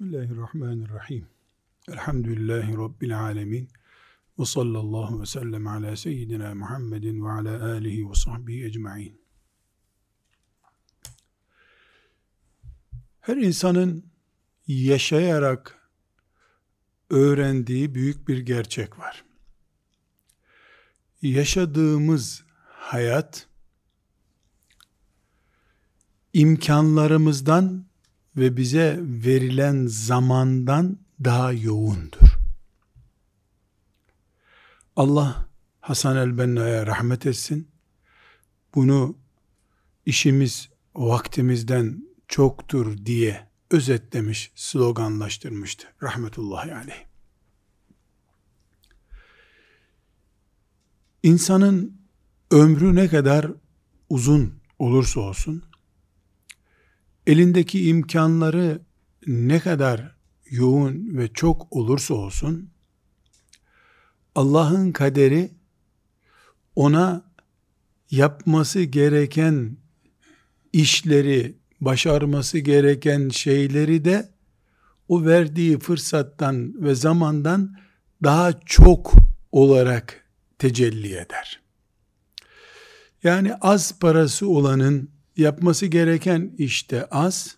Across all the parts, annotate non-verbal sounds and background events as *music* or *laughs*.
Bismillahirrahmanirrahim. Elhamdülillahi Rabbil alemin. Ve sallallahu ve sellem ala seyyidina Muhammedin ve ala alihi ve sahbihi ecma'in. Her insanın yaşayarak öğrendiği büyük bir gerçek var. Yaşadığımız hayat imkanlarımızdan ve bize verilen zamandan daha yoğundur. Allah Hasan el-Benna'ya rahmet etsin. Bunu işimiz vaktimizden çoktur diye özetlemiş, sloganlaştırmıştı. Rahmetullahi aleyh. İnsanın ömrü ne kadar uzun olursa olsun, elindeki imkanları ne kadar yoğun ve çok olursa olsun, Allah'ın kaderi ona yapması gereken işleri, başarması gereken şeyleri de o verdiği fırsattan ve zamandan daha çok olarak tecelli eder. Yani az parası olanın yapması gereken işte az,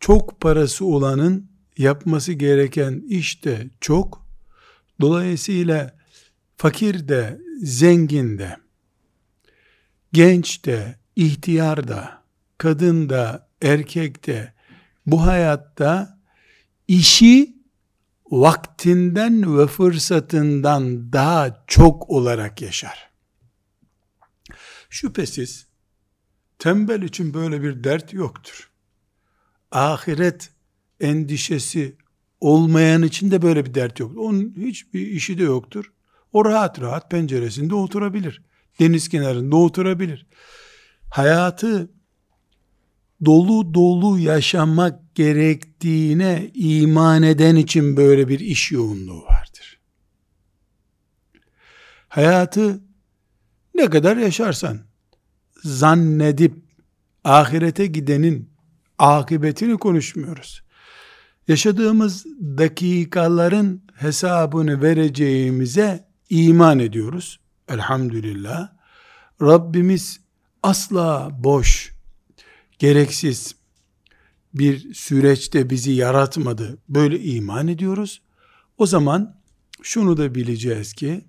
çok parası olanın yapması gereken işte çok, dolayısıyla fakir de, zengin de, genç de, ihtiyar da, kadın da, erkek de, bu hayatta işi vaktinden ve fırsatından daha çok olarak yaşar. Şüphesiz Tembel için böyle bir dert yoktur. Ahiret endişesi olmayan için de böyle bir dert yoktur. Onun hiçbir işi de yoktur. O rahat rahat penceresinde oturabilir. Deniz kenarında oturabilir. Hayatı dolu dolu yaşamak gerektiğine iman eden için böyle bir iş yoğunluğu vardır. Hayatı ne kadar yaşarsan zannedip ahirete gidenin akıbetini konuşmuyoruz. Yaşadığımız dakikaların hesabını vereceğimize iman ediyoruz. Elhamdülillah. Rabbimiz asla boş, gereksiz bir süreçte bizi yaratmadı. Böyle iman ediyoruz. O zaman şunu da bileceğiz ki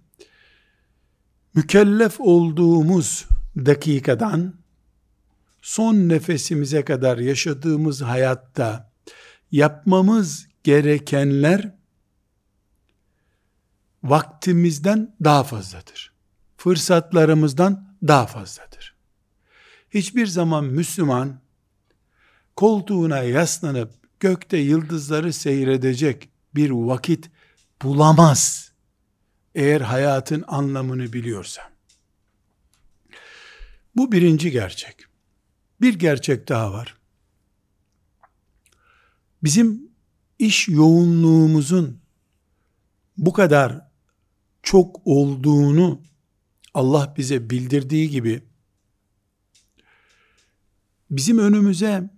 mükellef olduğumuz dakikadan son nefesimize kadar yaşadığımız hayatta yapmamız gerekenler vaktimizden daha fazladır. Fırsatlarımızdan daha fazladır. Hiçbir zaman Müslüman koltuğuna yaslanıp gökte yıldızları seyredecek bir vakit bulamaz. Eğer hayatın anlamını biliyorsa. Bu birinci gerçek. Bir gerçek daha var. Bizim iş yoğunluğumuzun bu kadar çok olduğunu Allah bize bildirdiği gibi bizim önümüze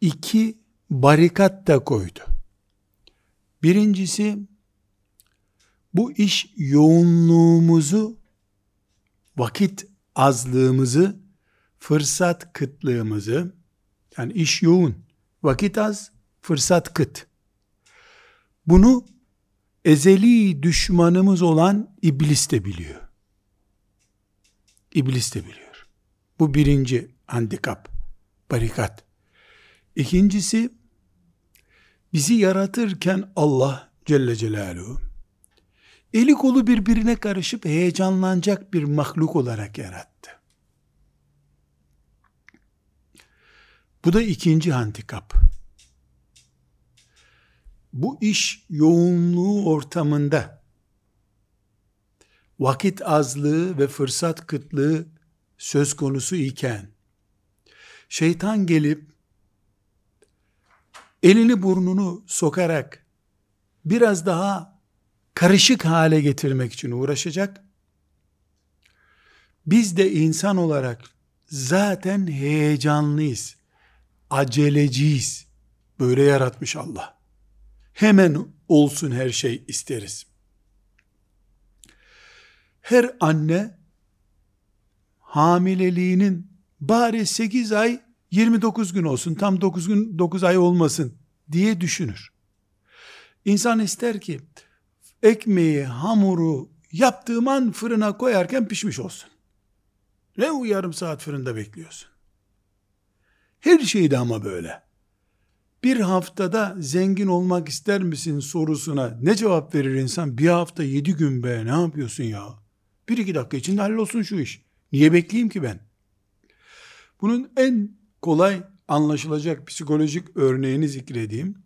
iki barikat da koydu. Birincisi bu iş yoğunluğumuzu vakit azlığımızı, fırsat kıtlığımızı, yani iş yoğun, vakit az, fırsat kıt. Bunu ezeli düşmanımız olan iblis de biliyor. İblis de biliyor. Bu birinci handikap, barikat. İkincisi, bizi yaratırken Allah Celle Celaluhu, eli kolu birbirine karışıp heyecanlanacak bir mahluk olarak yarattı. Bu da ikinci handikap. Bu iş yoğunluğu ortamında vakit azlığı ve fırsat kıtlığı söz konusu iken şeytan gelip elini burnunu sokarak biraz daha karışık hale getirmek için uğraşacak. Biz de insan olarak zaten heyecanlıyız, aceleciyiz. Böyle yaratmış Allah. Hemen olsun her şey isteriz. Her anne hamileliğinin bari 8 ay 29 gün olsun tam 9 gün 9 ay olmasın diye düşünür. İnsan ister ki ekmeği, hamuru yaptığım an fırına koyarken pişmiş olsun. Ne o yarım saat fırında bekliyorsun? Her şeyde ama böyle. Bir haftada zengin olmak ister misin sorusuna ne cevap verir insan? Bir hafta yedi gün be ne yapıyorsun ya? Bir iki dakika içinde hallolsun şu iş. Niye bekleyeyim ki ben? Bunun en kolay anlaşılacak psikolojik örneğini zikredeyim.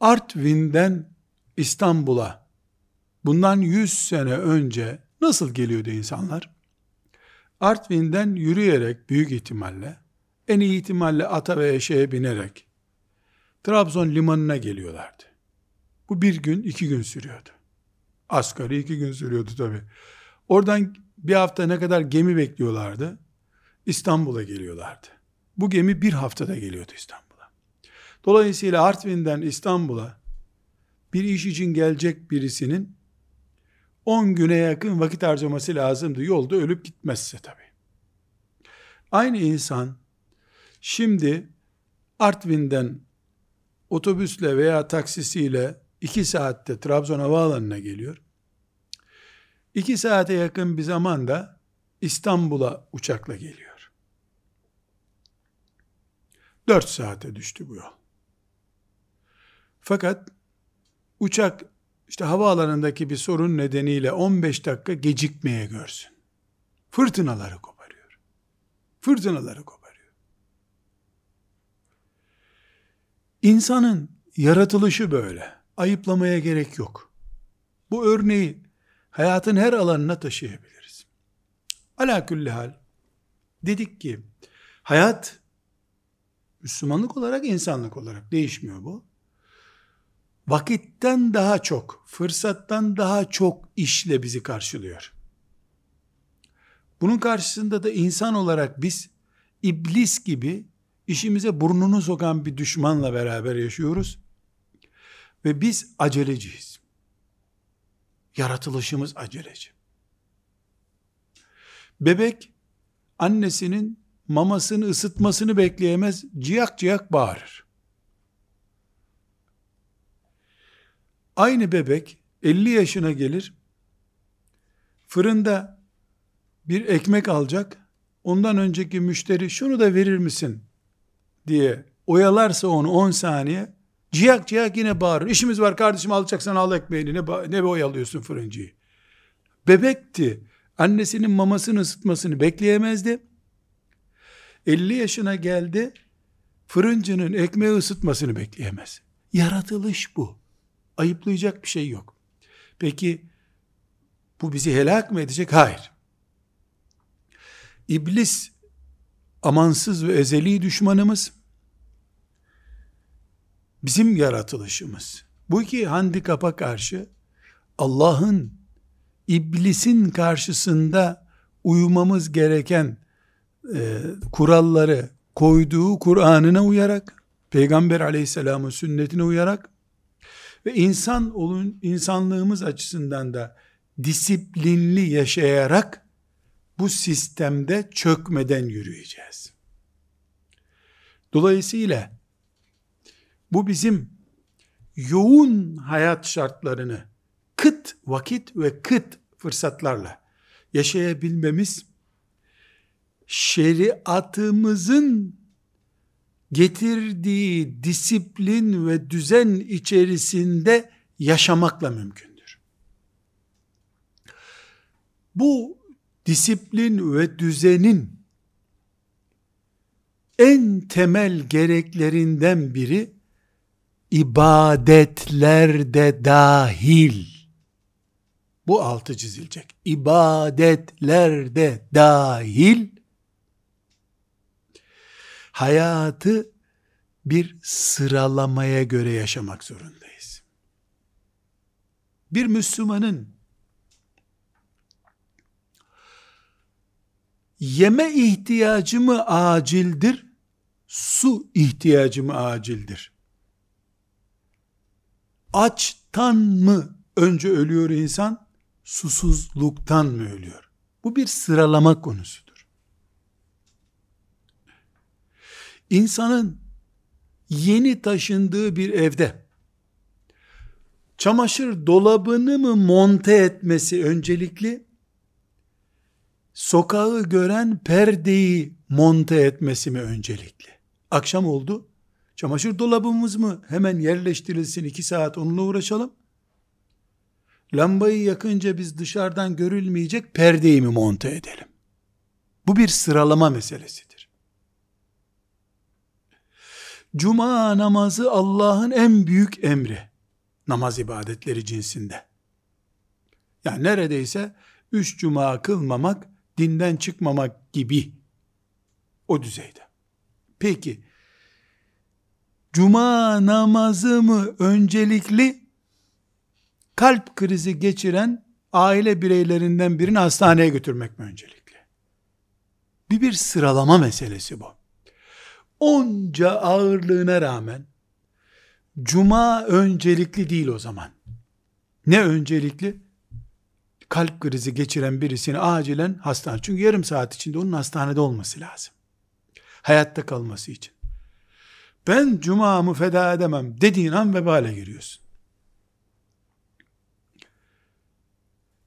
Artvin'den İstanbul'a bundan 100 sene önce nasıl geliyordu insanlar? Artvin'den yürüyerek büyük ihtimalle, en iyi ihtimalle ata ve eşeğe binerek Trabzon limanına geliyorlardı. Bu bir gün, iki gün sürüyordu. Asgari iki gün sürüyordu tabi. Oradan bir hafta ne kadar gemi bekliyorlardı. İstanbul'a geliyorlardı. Bu gemi bir haftada geliyordu İstanbul'a. Dolayısıyla Artvin'den İstanbul'a bir iş için gelecek birisinin 10 güne yakın vakit harcaması lazımdı. Yolda ölüp gitmezse tabi. Aynı insan şimdi Artvin'den otobüsle veya taksisiyle 2 saatte Trabzon Havaalanı'na geliyor. 2 saate yakın bir zamanda İstanbul'a uçakla geliyor. 4 saate düştü bu yol. Fakat uçak işte havaalanındaki bir sorun nedeniyle 15 dakika gecikmeye görsün. Fırtınaları koparıyor. Fırtınaları koparıyor. İnsanın yaratılışı böyle. Ayıplamaya gerek yok. Bu örneği hayatın her alanına taşıyabiliriz. Ala külli hal dedik ki hayat Müslümanlık olarak insanlık olarak değişmiyor bu vakitten daha çok, fırsattan daha çok işle bizi karşılıyor. Bunun karşısında da insan olarak biz iblis gibi işimize burnunu sokan bir düşmanla beraber yaşıyoruz. Ve biz aceleciyiz. Yaratılışımız aceleci. Bebek annesinin mamasını ısıtmasını bekleyemez, ciyak ciyak bağırır. Aynı bebek 50 yaşına gelir, fırında bir ekmek alacak, ondan önceki müşteri şunu da verir misin diye oyalarsa onu 10 saniye, ciyak ciyak yine bağırır. İşimiz var kardeşim alacaksan al ekmeğini ne, ne oyalıyorsun fırıncıyı. Bebekti. Annesinin mamasını ısıtmasını bekleyemezdi. 50 yaşına geldi. Fırıncının ekmeği ısıtmasını bekleyemez. Yaratılış bu. Ayıplayacak bir şey yok. Peki bu bizi helak mı edecek? Hayır. İblis amansız ve ezeli düşmanımız bizim yaratılışımız. Bu iki handikapa karşı Allah'ın iblisin karşısında uymamız gereken e, kuralları koyduğu Kur'an'ına uyarak, Peygamber aleyhisselamın sünnetine uyarak ve insan olun insanlığımız açısından da disiplinli yaşayarak bu sistemde çökmeden yürüyeceğiz. Dolayısıyla bu bizim yoğun hayat şartlarını kıt vakit ve kıt fırsatlarla yaşayabilmemiz şeriatımızın getirdiği disiplin ve düzen içerisinde yaşamakla mümkündür. Bu disiplin ve düzenin en temel gereklerinden biri ibadetlerde dahil. Bu altı çizilecek. İbadetlerde dahil hayatı bir sıralamaya göre yaşamak zorundayız. Bir Müslümanın yeme ihtiyacı mı acildir su ihtiyacı mı acildir? Açtan mı önce ölüyor insan, susuzluktan mı ölüyor? Bu bir sıralama konusudur. İnsanın yeni taşındığı bir evde çamaşır dolabını mı monte etmesi öncelikli, sokağı gören perdeyi monte etmesi mi öncelikli? Akşam oldu, çamaşır dolabımız mı hemen yerleştirilsin, iki saat onunla uğraşalım, lambayı yakınca biz dışarıdan görülmeyecek perdeyi mi monte edelim? Bu bir sıralama meselesidir. Cuma namazı Allah'ın en büyük emri. Namaz ibadetleri cinsinde. Yani neredeyse üç cuma kılmamak, dinden çıkmamak gibi o düzeyde. Peki, cuma namazı mı öncelikli, kalp krizi geçiren aile bireylerinden birini hastaneye götürmek mi öncelikli? Bir bir sıralama meselesi bu. Onca ağırlığına rağmen cuma öncelikli değil o zaman. Ne öncelikli? Kalp krizi geçiren birisini acilen hastane. Çünkü yarım saat içinde onun hastanede olması lazım. Hayatta kalması için. Ben cumamı feda edemem dediğin an vebale giriyorsun.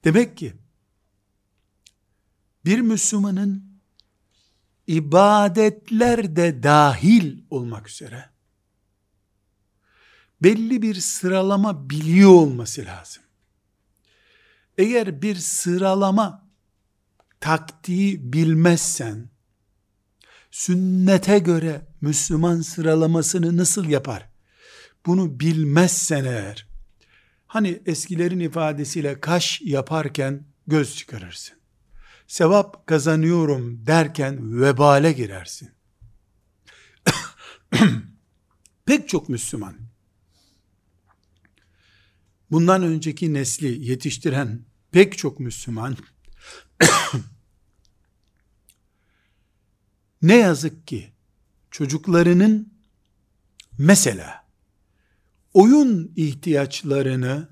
Demek ki bir Müslümanın ibadetler de dahil olmak üzere belli bir sıralama biliyor olması lazım. Eğer bir sıralama taktiği bilmezsen sünnete göre Müslüman sıralamasını nasıl yapar? Bunu bilmezsen eğer Hani eskilerin ifadesiyle kaş yaparken göz çıkarırsın. Sevap kazanıyorum derken vebale girersin. *coughs* Pek çok Müslüman bundan önceki nesli yetiştiren pek çok Müslüman *coughs* ne yazık ki çocuklarının mesela oyun ihtiyaçlarını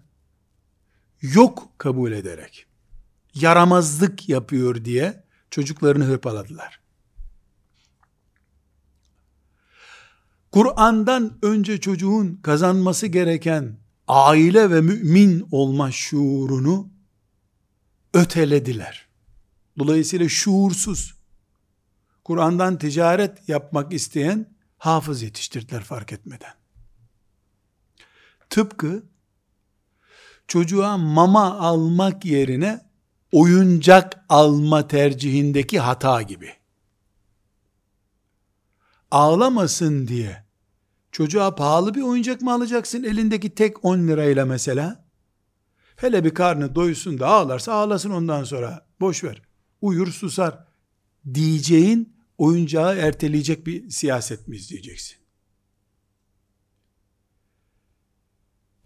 yok kabul ederek yaramazlık yapıyor diye çocuklarını hırpaladılar. Kur'an'dan önce çocuğun kazanması gereken aile ve mümin olma şuurunu ötelediler. Dolayısıyla şuursuz, Kur'an'dan ticaret yapmak isteyen hafız yetiştirdiler fark etmeden. Tıpkı çocuğa mama almak yerine oyuncak alma tercihindeki hata gibi. Ağlamasın diye çocuğa pahalı bir oyuncak mı alacaksın elindeki tek 10 lirayla mesela? Hele bir karnı doysun da ağlarsa ağlasın ondan sonra. Boş ver. Uyur susar. Diyeceğin oyuncağı erteleyecek bir siyaset mi izleyeceksin?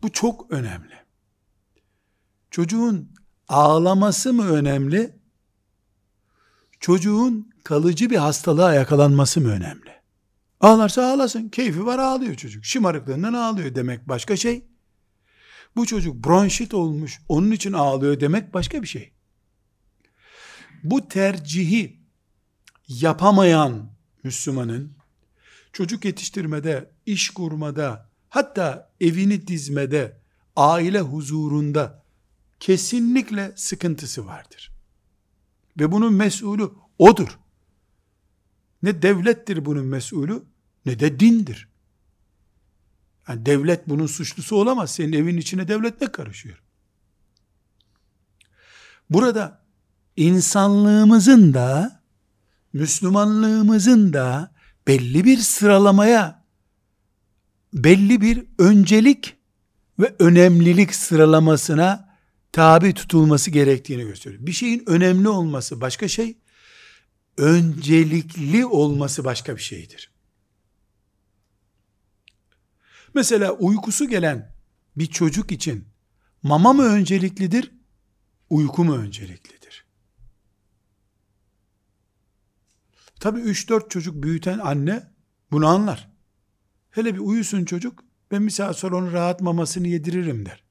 Bu çok önemli. Çocuğun ağlaması mı önemli? Çocuğun kalıcı bir hastalığa yakalanması mı önemli? Ağlarsa ağlasın. Keyfi var ağlıyor çocuk. Şımarıklığından ağlıyor demek başka şey. Bu çocuk bronşit olmuş onun için ağlıyor demek başka bir şey. Bu tercihi yapamayan Müslümanın çocuk yetiştirmede, iş kurmada, hatta evini dizmede, aile huzurunda kesinlikle sıkıntısı vardır. Ve bunun mesulü odur. Ne devlettir bunun mesulü ne de dindir. Yani devlet bunun suçlusu olamaz. Senin evin içine devlet ne karışıyor? Burada insanlığımızın da Müslümanlığımızın da belli bir sıralamaya belli bir öncelik ve önemlilik sıralamasına tabi tutulması gerektiğini gösteriyor. Bir şeyin önemli olması başka şey, öncelikli olması başka bir şeydir. Mesela uykusu gelen bir çocuk için mama mı önceliklidir, uyku mu önceliklidir? Tabi 3-4 çocuk büyüten anne Bunu anlar. Hele bir uyusun çocuk, ben bir saat sonra onu rahat mamasını yediririm der.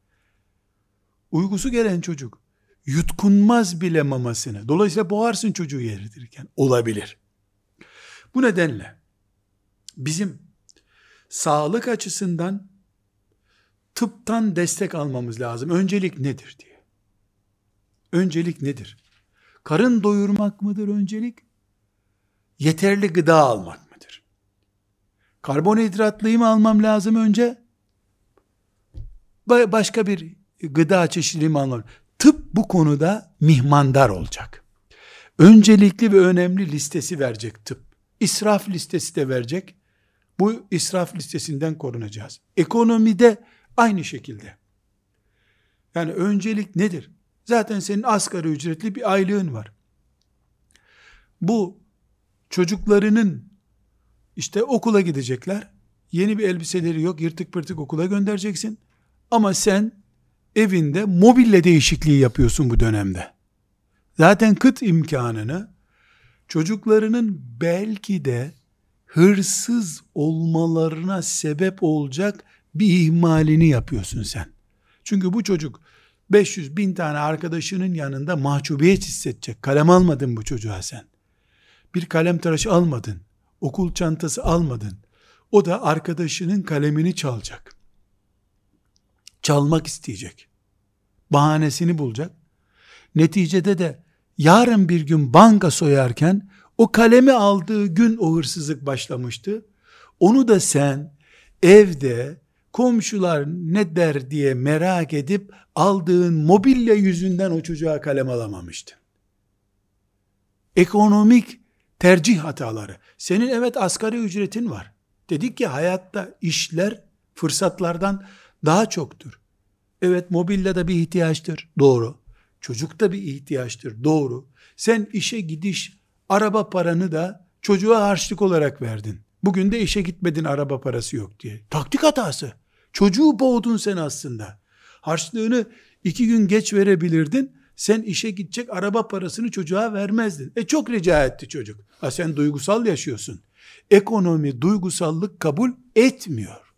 Uykusu gelen çocuk, yutkunmaz bile mamasını. Dolayısıyla boğarsın çocuğu yedirirken. Olabilir. Bu nedenle bizim sağlık açısından tıptan destek almamız lazım. Öncelik nedir diye. Öncelik nedir? Karın doyurmak mıdır öncelik? Yeterli gıda almak mıdır? Karbonhidratlıyı mı almam lazım önce? Başka bir gıda çeşitliliği mi almam Tıp bu konuda mihmandar olacak. Öncelikli ve önemli listesi verecek tıp. İsraf listesi de verecek. Bu israf listesinden korunacağız. Ekonomide aynı şekilde. Yani öncelik nedir? Zaten senin asgari ücretli bir aylığın var. Bu çocuklarının işte okula gidecekler. Yeni bir elbiseleri yok. Yırtık pırtık okula göndereceksin. Ama sen evinde mobille değişikliği yapıyorsun bu dönemde. Zaten kıt imkanını çocuklarının belki de hırsız olmalarına sebep olacak bir ihmalini yapıyorsun sen. Çünkü bu çocuk 500 bin tane arkadaşının yanında mahcubiyet hissedecek. Kalem almadın bu çocuğa sen. Bir kalem tıraşı almadın. Okul çantası almadın. O da arkadaşının kalemini çalacak. Çalmak isteyecek. Bahanesini bulacak. Neticede de yarın bir gün banka soyarken o kalemi aldığı gün o hırsızlık başlamıştı. Onu da sen evde komşular ne der diye merak edip aldığın mobilya yüzünden o çocuğa kalem alamamıştın. Ekonomik tercih hataları. Senin evet asgari ücretin var. Dedik ki hayatta işler fırsatlardan daha çoktur. Evet mobilya da bir ihtiyaçtır. Doğru. Çocuk da bir ihtiyaçtır. Doğru. Sen işe gidiş araba paranı da çocuğa harçlık olarak verdin. Bugün de işe gitmedin araba parası yok diye. Taktik hatası. Çocuğu boğdun sen aslında. Harçlığını iki gün geç verebilirdin. Sen işe gidecek araba parasını çocuğa vermezdin. E çok rica etti çocuk. Ha sen duygusal yaşıyorsun. Ekonomi duygusallık kabul etmiyor.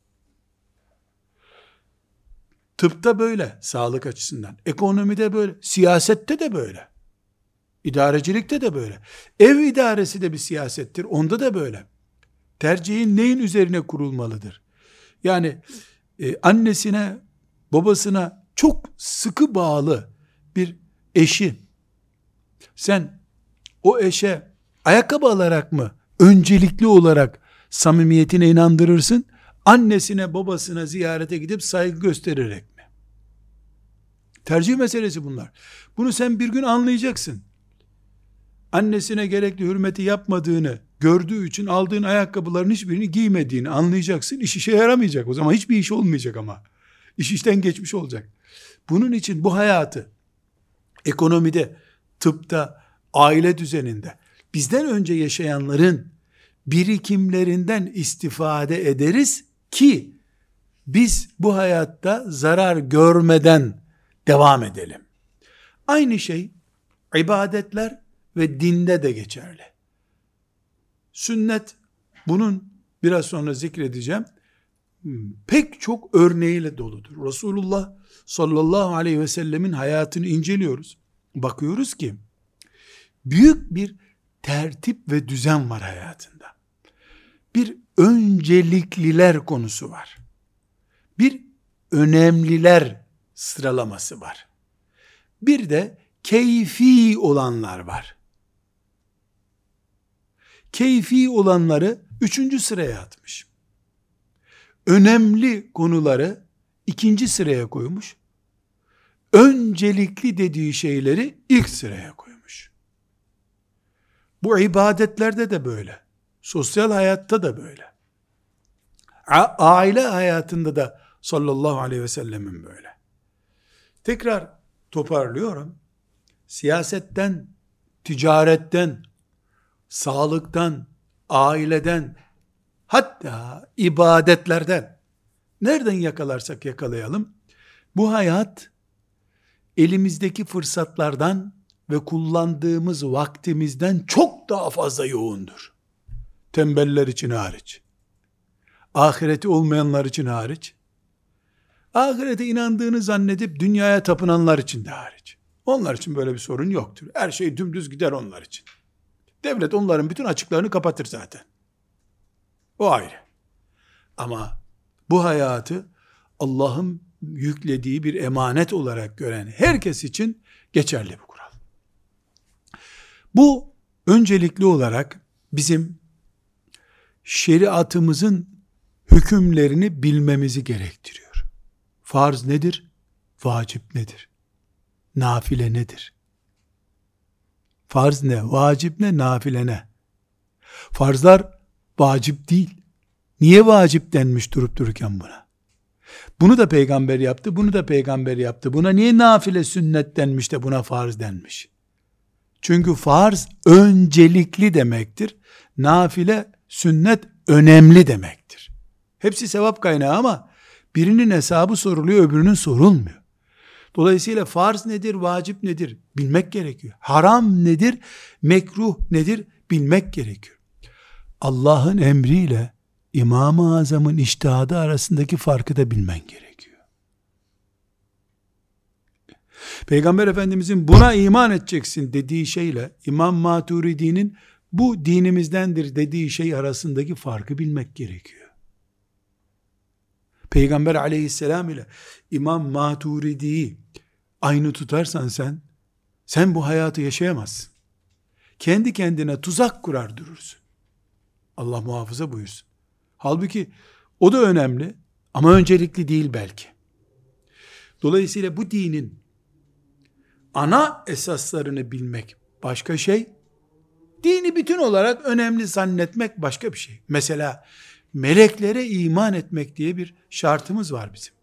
Tıpta böyle, sağlık açısından. Ekonomide böyle, siyasette de böyle. İdarecilikte de böyle. Ev idaresi de bir siyasettir. Onda da böyle. Tercihin neyin üzerine kurulmalıdır? Yani e, annesine, babasına çok sıkı bağlı bir eşi sen o eşe ayakkabı alarak mı öncelikli olarak samimiyetine inandırırsın? Annesine, babasına ziyarete gidip saygı göstererek mi? Tercih meselesi bunlar. Bunu sen bir gün anlayacaksın. Annesine gerekli hürmeti yapmadığını gördüğü için aldığın ayakkabıların hiçbirini giymediğini anlayacaksın. İş işe yaramayacak. O zaman hiçbir iş olmayacak ama. İş işten geçmiş olacak. Bunun için bu hayatı ekonomide, tıpta, aile düzeninde bizden önce yaşayanların birikimlerinden istifade ederiz ki biz bu hayatta zarar görmeden devam edelim. Aynı şey ibadetler ve dinde de geçerli. Sünnet bunun biraz sonra zikredeceğim. Pek çok örneğiyle doludur. Resulullah sallallahu aleyhi ve sellemin hayatını inceliyoruz. Bakıyoruz ki büyük bir tertip ve düzen var hayatında. Bir öncelikliler konusu var. Bir önemliler sıralaması var. Bir de keyfi olanlar var keyfi olanları üçüncü sıraya atmış. Önemli konuları ikinci sıraya koymuş. Öncelikli dediği şeyleri ilk sıraya koymuş. Bu ibadetlerde de böyle. Sosyal hayatta da böyle. A- aile hayatında da sallallahu aleyhi ve sellemin böyle. Tekrar toparlıyorum. Siyasetten, ticaretten, sağlıktan, aileden, hatta ibadetlerden, nereden yakalarsak yakalayalım, bu hayat, elimizdeki fırsatlardan ve kullandığımız vaktimizden çok daha fazla yoğundur. Tembeller için hariç. Ahireti olmayanlar için hariç. Ahirete inandığını zannedip dünyaya tapınanlar için de hariç. Onlar için böyle bir sorun yoktur. Her şey dümdüz gider onlar için. Devlet onların bütün açıklarını kapatır zaten. O ayrı. Ama bu hayatı Allah'ın yüklediği bir emanet olarak gören herkes için geçerli bu kural. Bu öncelikli olarak bizim şeriatımızın hükümlerini bilmemizi gerektiriyor. Farz nedir? Vacip nedir? Nafile nedir? Farz ne? Vacip ne? Nafile ne? Farzlar vacip değil. Niye vacip denmiş durup dururken buna? Bunu da peygamber yaptı, bunu da peygamber yaptı. Buna niye nafile sünnet denmiş de buna farz denmiş? Çünkü farz öncelikli demektir. Nafile, sünnet önemli demektir. Hepsi sevap kaynağı ama birinin hesabı soruluyor, öbürünün sorulmuyor. Dolayısıyla farz nedir, vacip nedir bilmek gerekiyor. Haram nedir, mekruh nedir bilmek gerekiyor. Allah'ın emriyle İmam-ı Azam'ın iştihadı arasındaki farkı da bilmen gerekiyor. Peygamber Efendimizin buna iman edeceksin dediği şeyle İmam Maturidi'nin bu dinimizdendir dediği şey arasındaki farkı bilmek gerekiyor. Peygamber aleyhisselam ile İmam Maturidi'yi aynı tutarsan sen, sen bu hayatı yaşayamazsın. Kendi kendine tuzak kurar durursun. Allah muhafaza buyursun. Halbuki o da önemli ama öncelikli değil belki. Dolayısıyla bu dinin ana esaslarını bilmek başka şey, dini bütün olarak önemli zannetmek başka bir şey. Mesela meleklere iman etmek diye bir şartımız var bizim.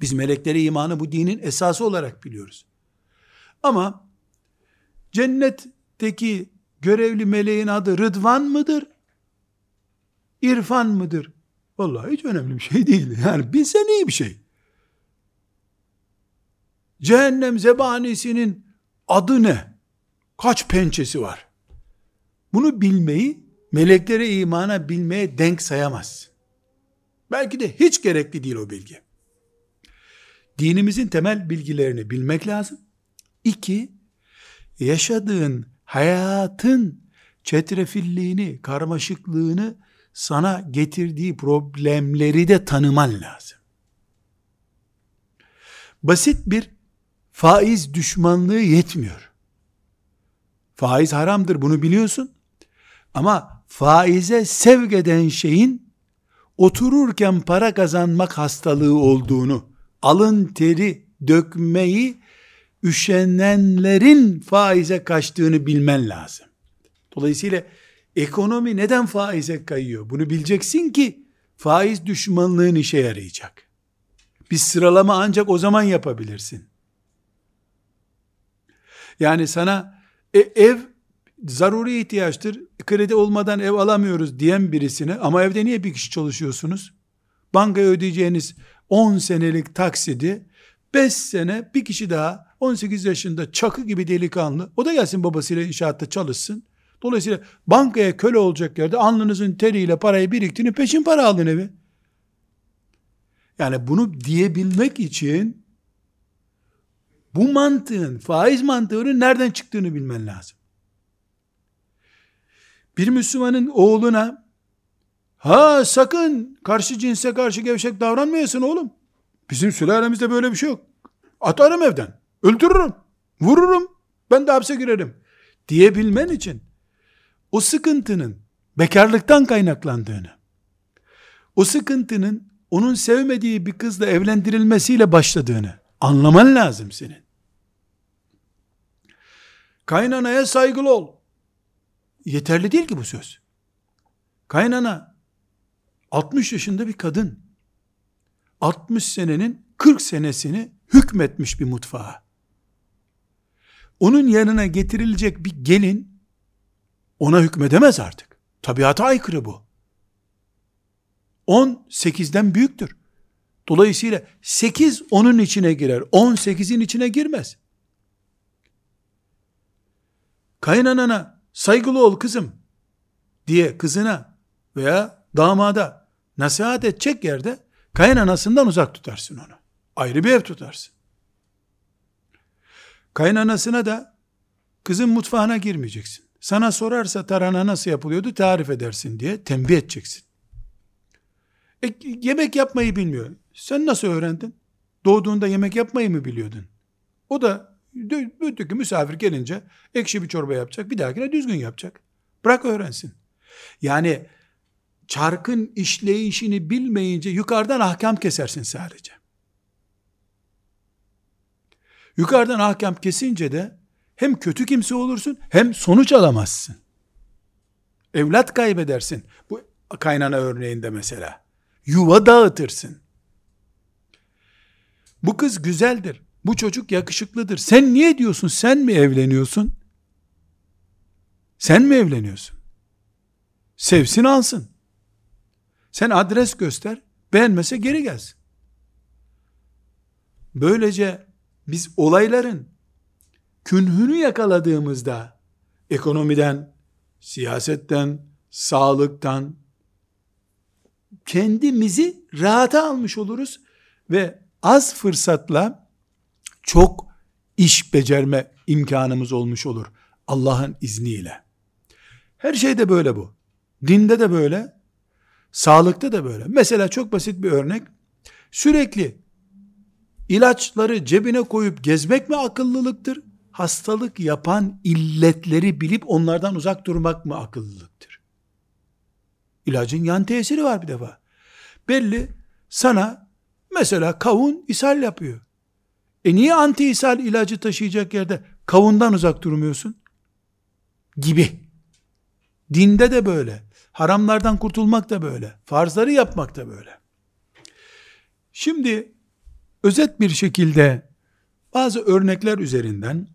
Biz meleklere imanı bu dinin esası olarak biliyoruz. Ama cennetteki görevli meleğin adı Rıdvan mıdır? İrfan mıdır? Vallahi hiç önemli bir şey değil. Yani bilsen iyi bir şey. Cehennem zebanisinin adı ne? Kaç pençesi var? Bunu bilmeyi meleklere imana bilmeye denk sayamaz. Belki de hiç gerekli değil o bilgi. Dinimizin temel bilgilerini bilmek lazım. İki, yaşadığın hayatın çetrefilliğini, karmaşıklığını sana getirdiği problemleri de tanıman lazım. Basit bir faiz düşmanlığı yetmiyor. Faiz haramdır bunu biliyorsun. Ama faize sevk eden şeyin otururken para kazanmak hastalığı olduğunu, alın teri dökmeyi üşenenlerin faize kaçtığını bilmen lazım. Dolayısıyla ekonomi neden faize kayıyor? Bunu bileceksin ki faiz düşmanlığın işe yarayacak. Bir sıralama ancak o zaman yapabilirsin. Yani sana e, ev zaruri ihtiyaçtır, kredi olmadan ev alamıyoruz diyen birisine ama evde niye bir kişi çalışıyorsunuz? Bankaya ödeyeceğiniz 10 senelik taksidi 5 sene bir kişi daha 18 yaşında çakı gibi delikanlı o da gelsin babasıyla inşaatta çalışsın. Dolayısıyla bankaya köle olacak yerde alnınızın teriyle parayı biriktirin peşin para alın evi. Yani bunu diyebilmek için bu mantığın, faiz mantığının nereden çıktığını bilmen lazım. Bir Müslümanın oğluna ha sakın karşı cinse karşı gevşek davranmayasın oğlum. Bizim sülalemizde böyle bir şey yok. Atarım evden. Öldürürüm. Vururum. Ben de hapse girerim. Diyebilmen için o sıkıntının bekarlıktan kaynaklandığını, o sıkıntının onun sevmediği bir kızla evlendirilmesiyle başladığını anlaman lazım senin. Kaynanaya saygılı ol. Yeterli değil ki bu söz. Kaynana 60 yaşında bir kadın. 60 senenin 40 senesini hükmetmiş bir mutfağa. Onun yanına getirilecek bir gelin ona hükmedemez artık. Tabiata aykırı bu. 10 8'den büyüktür. Dolayısıyla 8 onun içine girer. 10 8'in içine girmez. Kaynanana saygılı ol kızım diye kızına veya damada nasihat edecek yerde kayınanasından uzak tutarsın onu. Ayrı bir ev tutarsın. Kaynanasına da kızın mutfağına girmeyeceksin. Sana sorarsa tarhana nasıl yapılıyordu tarif edersin diye tembih edeceksin. E, yemek yapmayı bilmiyor. Sen nasıl öğrendin? Doğduğunda yemek yapmayı mı biliyordun? O da öteki misafir gelince ekşi bir çorba yapacak. Bir dahakine düzgün yapacak. Bırak öğrensin. Yani çarkın işleyişini bilmeyince yukarıdan ahkam kesersin sadece. Yukarıdan ahkam kesince de hem kötü kimse olursun hem sonuç alamazsın. Evlat kaybedersin. Bu kaynana örneğinde mesela. Yuva dağıtırsın. Bu kız güzeldir. Bu çocuk yakışıklıdır. Sen niye diyorsun? Sen mi evleniyorsun? Sen mi evleniyorsun? Sevsin alsın. Sen adres göster. Beğenmese geri gelsin. Böylece biz olayların künhünü yakaladığımızda ekonomiden, siyasetten, sağlıktan kendimizi rahata almış oluruz ve az fırsatla çok iş becerme imkanımız olmuş olur. Allah'ın izniyle. Her şeyde böyle bu. Dinde de böyle, sağlıkta da böyle. Mesela çok basit bir örnek. Sürekli ilaçları cebine koyup gezmek mi akıllılıktır? Hastalık yapan illetleri bilip onlardan uzak durmak mı akıllılıktır? İlacın yan tesiri var bir defa. Belli sana mesela kavun ishal yapıyor. E niye anti ishal ilacı taşıyacak yerde kavundan uzak durmuyorsun? Gibi. Dinde de böyle. Haramlardan kurtulmak da böyle. Farzları yapmak da böyle. Şimdi özet bir şekilde bazı örnekler üzerinden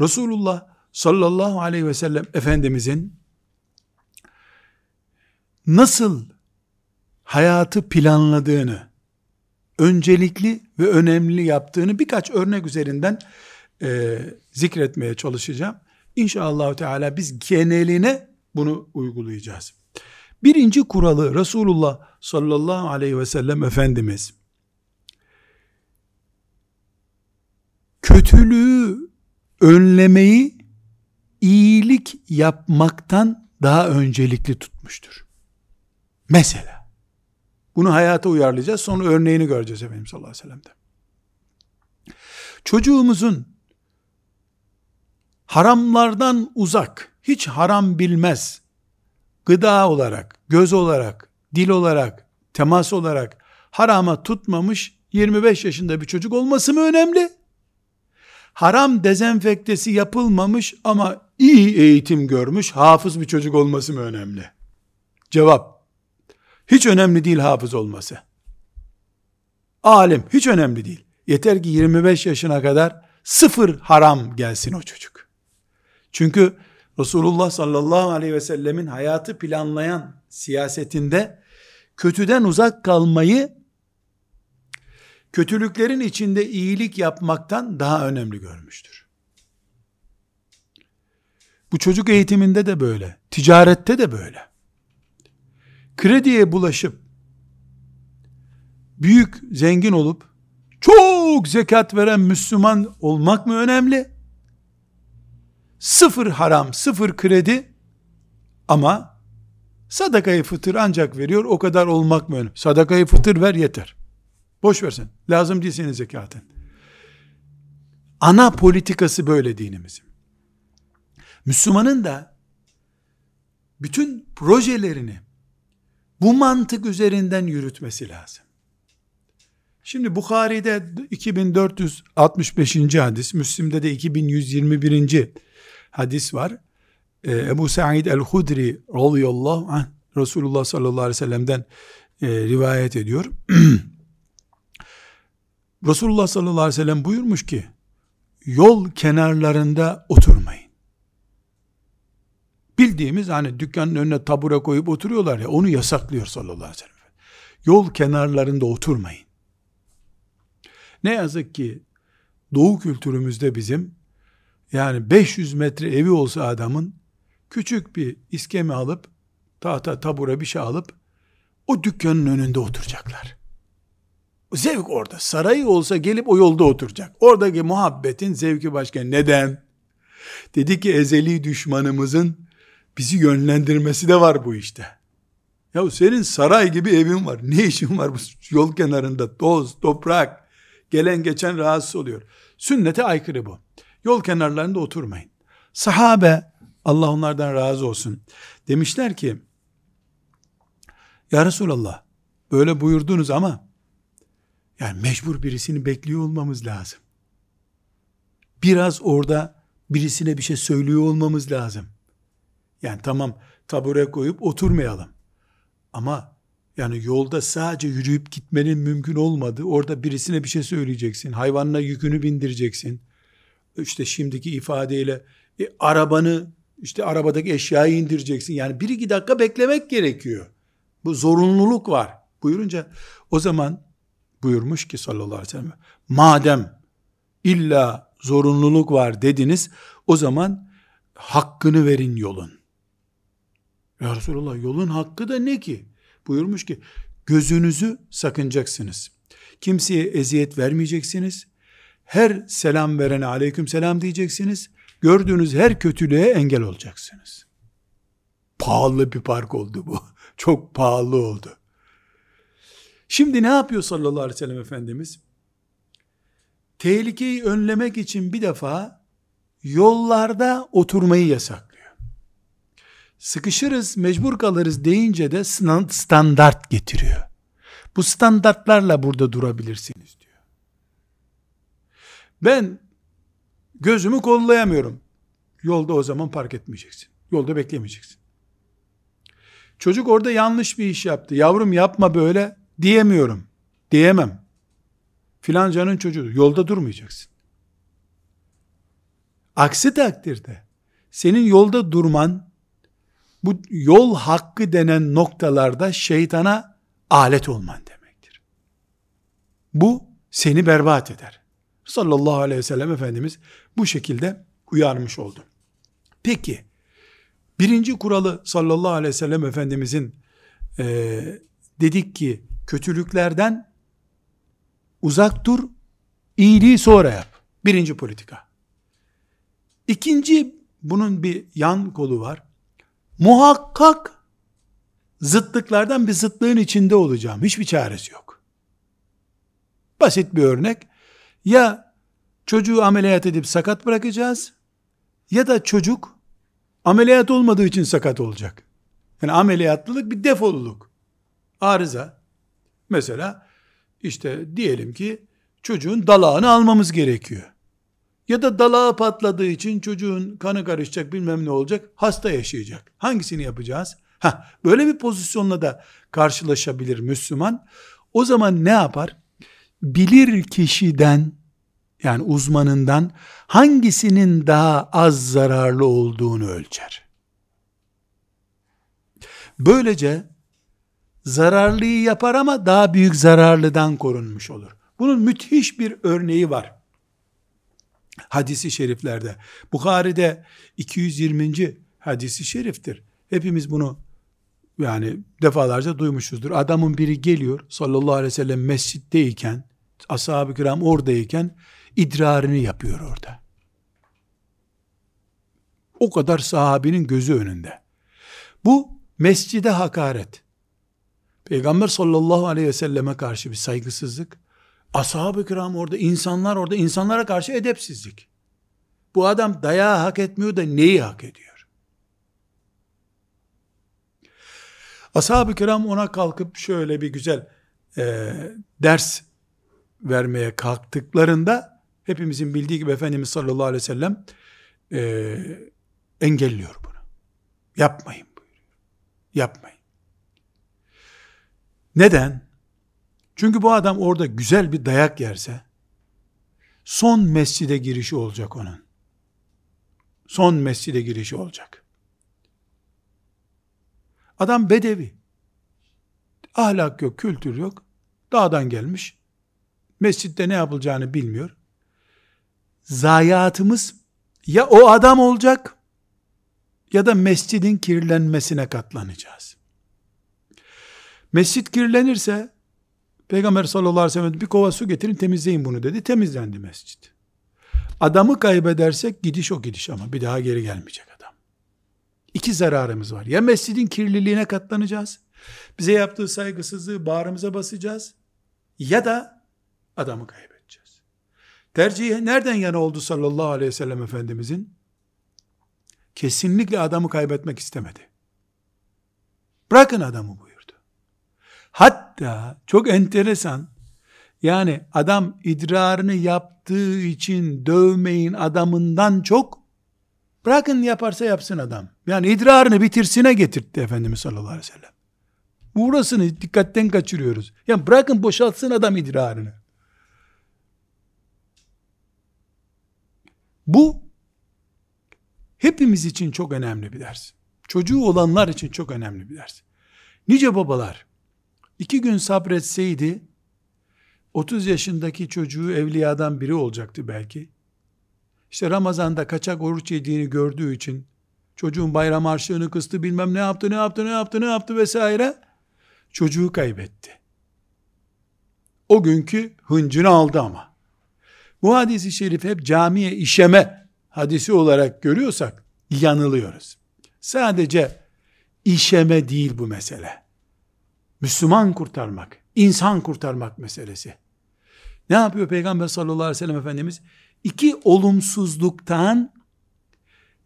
Resulullah sallallahu aleyhi ve sellem Efendimizin nasıl hayatı planladığını, öncelikli ve önemli yaptığını birkaç örnek üzerinden e, zikretmeye çalışacağım. İnşallah Teala biz geneline bunu uygulayacağız. Birinci kuralı Resulullah sallallahu aleyhi ve sellem Efendimiz kötülüğü önlemeyi iyilik yapmaktan daha öncelikli tutmuştur. Mesela bunu hayata uyarlayacağız. Sonra örneğini göreceğiz Efendimiz sallallahu aleyhi ve sellem'de. Çocuğumuzun haramlardan uzak, hiç haram bilmez, gıda olarak, göz olarak, dil olarak, temas olarak harama tutmamış 25 yaşında bir çocuk olması mı önemli? Haram dezenfektesi yapılmamış ama iyi eğitim görmüş hafız bir çocuk olması mı önemli? Cevap, hiç önemli değil hafız olması. Alim hiç önemli değil. Yeter ki 25 yaşına kadar sıfır haram gelsin o çocuk. Çünkü Resulullah sallallahu aleyhi ve sellemin hayatı planlayan siyasetinde kötüden uzak kalmayı kötülüklerin içinde iyilik yapmaktan daha önemli görmüştür. Bu çocuk eğitiminde de böyle, ticarette de böyle. Krediye bulaşıp büyük zengin olup çok zekat veren Müslüman olmak mı önemli? Sıfır haram, sıfır kredi ama sadakayı fıtır ancak veriyor o kadar olmak mı önemli? Sadakayı fıtır ver yeter. Boş versin. Lazım değil senin zekatın. Ana politikası böyle dinimizin. Müslümanın da bütün projelerini bu mantık üzerinden yürütmesi lazım. Şimdi Bukhari'de 2465. hadis, Müslim'de de 2121. hadis var. Ee, Ebu Sa'id el-Hudri radıyallahu anh Resulullah sallallahu aleyhi ve sellem'den e, rivayet ediyor. *clears throat* Resulullah sallallahu aleyhi ve sellem buyurmuş ki, yol kenarlarında oturmayın. Bildiğimiz hani dükkanın önüne tabure koyup oturuyorlar ya, onu yasaklıyor sallallahu aleyhi ve sellem. Yol kenarlarında oturmayın. Ne yazık ki doğu kültürümüzde bizim yani 500 metre evi olsa adamın küçük bir iskemi alıp tahta tabure bir şey alıp o dükkanın önünde oturacaklar. Zevk orada. Sarayı olsa gelip o yolda oturacak. Oradaki muhabbetin zevki başka. Neden? Dedi ki ezeli düşmanımızın bizi yönlendirmesi de var bu işte. Ya senin saray gibi evin var. Ne işin var bu yol kenarında? Toz, toprak. Gelen geçen rahatsız oluyor. Sünnete aykırı bu. Yol kenarlarında oturmayın. Sahabe, Allah onlardan razı olsun. Demişler ki, Ya Resulallah, böyle buyurdunuz ama, yani mecbur birisini bekliyor olmamız lazım. Biraz orada birisine bir şey söylüyor olmamız lazım. Yani tamam tabure koyup oturmayalım. Ama yani yolda sadece yürüyüp gitmenin mümkün olmadı. Orada birisine bir şey söyleyeceksin. Hayvanına yükünü bindireceksin. İşte şimdiki ifadeyle e, arabanı işte arabadaki eşyayı indireceksin. Yani bir iki dakika beklemek gerekiyor. Bu zorunluluk var. Buyurunca o zaman buyurmuş ki sallallahu aleyhi ve sellem madem illa zorunluluk var dediniz o zaman hakkını verin yolun. Ya Resulallah yolun hakkı da ne ki? Buyurmuş ki gözünüzü sakınacaksınız. Kimseye eziyet vermeyeceksiniz. Her selam verene aleyküm selam diyeceksiniz. Gördüğünüz her kötülüğe engel olacaksınız. Pahalı bir park oldu bu. *laughs* Çok pahalı oldu. Şimdi ne yapıyor sallallahu aleyhi ve sellem Efendimiz? Tehlikeyi önlemek için bir defa yollarda oturmayı yasaklıyor. Sıkışırız, mecbur kalırız deyince de standart getiriyor. Bu standartlarla burada durabilirsiniz diyor. Ben gözümü kollayamıyorum. Yolda o zaman park etmeyeceksin. Yolda beklemeyeceksin. Çocuk orada yanlış bir iş yaptı. Yavrum yapma böyle diyemiyorum. Diyemem. Filancanın çocuğu. Yolda durmayacaksın. Aksi takdirde senin yolda durman bu yol hakkı denen noktalarda şeytana alet olman demektir. Bu seni berbat eder. Sallallahu aleyhi ve sellem Efendimiz bu şekilde uyarmış oldu. Peki, birinci kuralı sallallahu aleyhi ve sellem Efendimizin e, dedik ki kötülüklerden uzak dur, iyiliği sonra yap. Birinci politika. İkinci bunun bir yan kolu var. Muhakkak zıtlıklardan bir zıtlığın içinde olacağım. Hiçbir çaresi yok. Basit bir örnek. Ya çocuğu ameliyat edip sakat bırakacağız ya da çocuk ameliyat olmadığı için sakat olacak. Yani ameliyatlılık bir defoluluk. Arıza. Mesela işte diyelim ki çocuğun dalağını almamız gerekiyor. Ya da dalağı patladığı için çocuğun kanı karışacak bilmem ne olacak hasta yaşayacak. Hangisini yapacağız? Ha, böyle bir pozisyonla da karşılaşabilir Müslüman. O zaman ne yapar? Bilir kişiden yani uzmanından hangisinin daha az zararlı olduğunu ölçer. Böylece zararlıyı yapar ama daha büyük zararlıdan korunmuş olur. Bunun müthiş bir örneği var. Hadisi şeriflerde. Bukhari'de 220. hadisi şeriftir. Hepimiz bunu yani defalarca duymuşuzdur. Adamın biri geliyor sallallahu aleyhi ve sellem mescitteyken ashab-ı kiram oradayken idrarını yapıyor orada. O kadar sahabinin gözü önünde. Bu mescide hakaret. Peygamber sallallahu aleyhi ve selleme karşı bir saygısızlık. Ashab-ı kiram orada, insanlar orada, insanlara karşı edepsizlik. Bu adam dayağı hak etmiyor da neyi hak ediyor? Ashab-ı kiram ona kalkıp şöyle bir güzel e, ders vermeye kalktıklarında hepimizin bildiği gibi Efendimiz sallallahu aleyhi ve sellem e, engelliyor bunu. Yapmayın buyuruyor. Yapmayın. Neden? Çünkü bu adam orada güzel bir dayak yerse son mescide girişi olacak onun. Son mescide girişi olacak. Adam bedevi. Ahlak yok, kültür yok. Dağdan gelmiş. Mescitte ne yapılacağını bilmiyor. Zayiatımız ya o adam olacak ya da mescidin kirlenmesine katlanacağız. Mescit kirlenirse Peygamber sallallahu aleyhi ve sellem bir kova su getirin temizleyin bunu dedi. Temizlendi mescit. Adamı kaybedersek gidiş o gidiş ama bir daha geri gelmeyecek adam. İki zararımız var. Ya mescidin kirliliğine katlanacağız. Bize yaptığı saygısızlığı bağrımıza basacağız. Ya da adamı kaybedeceğiz. Tercih nereden yana oldu sallallahu aleyhi ve sellem Efendimizin? Kesinlikle adamı kaybetmek istemedi. Bırakın adamı buyurdu. Hatta çok enteresan yani adam idrarını yaptığı için dövmeyin adamından çok bırakın yaparsa yapsın adam. Yani idrarını bitirsine getirtti Efendimiz sallallahu aleyhi ve sellem. Burasını dikkatten kaçırıyoruz. Yani bırakın boşaltsın adam idrarını. Bu hepimiz için çok önemli bir ders. Çocuğu olanlar için çok önemli bir ders. Nice babalar iki gün sabretseydi 30 yaşındaki çocuğu evliyadan biri olacaktı belki. İşte Ramazan'da kaçak oruç yediğini gördüğü için çocuğun bayram harçlığını kıstı bilmem ne yaptı ne yaptı ne yaptı ne yaptı vesaire çocuğu kaybetti. O günkü hıncını aldı ama. Bu hadisi şerif hep camiye işeme hadisi olarak görüyorsak yanılıyoruz. Sadece işeme değil bu mesele. Müslüman kurtarmak, insan kurtarmak meselesi. Ne yapıyor Peygamber sallallahu aleyhi ve sellem Efendimiz? İki olumsuzluktan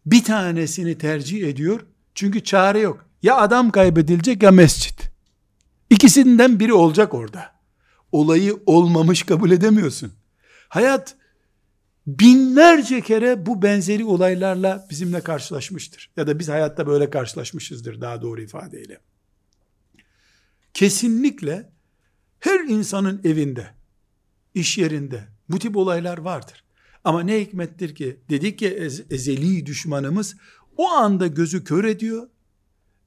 bir tanesini tercih ediyor. Çünkü çare yok. Ya adam kaybedilecek ya mescit. İkisinden biri olacak orada. Olayı olmamış kabul edemiyorsun. Hayat binlerce kere bu benzeri olaylarla bizimle karşılaşmıştır. Ya da biz hayatta böyle karşılaşmışızdır daha doğru ifadeyle. Kesinlikle her insanın evinde, iş yerinde bu tip olaylar vardır. Ama ne hikmettir ki dedik ki ez, ezeli düşmanımız o anda gözü kör ediyor.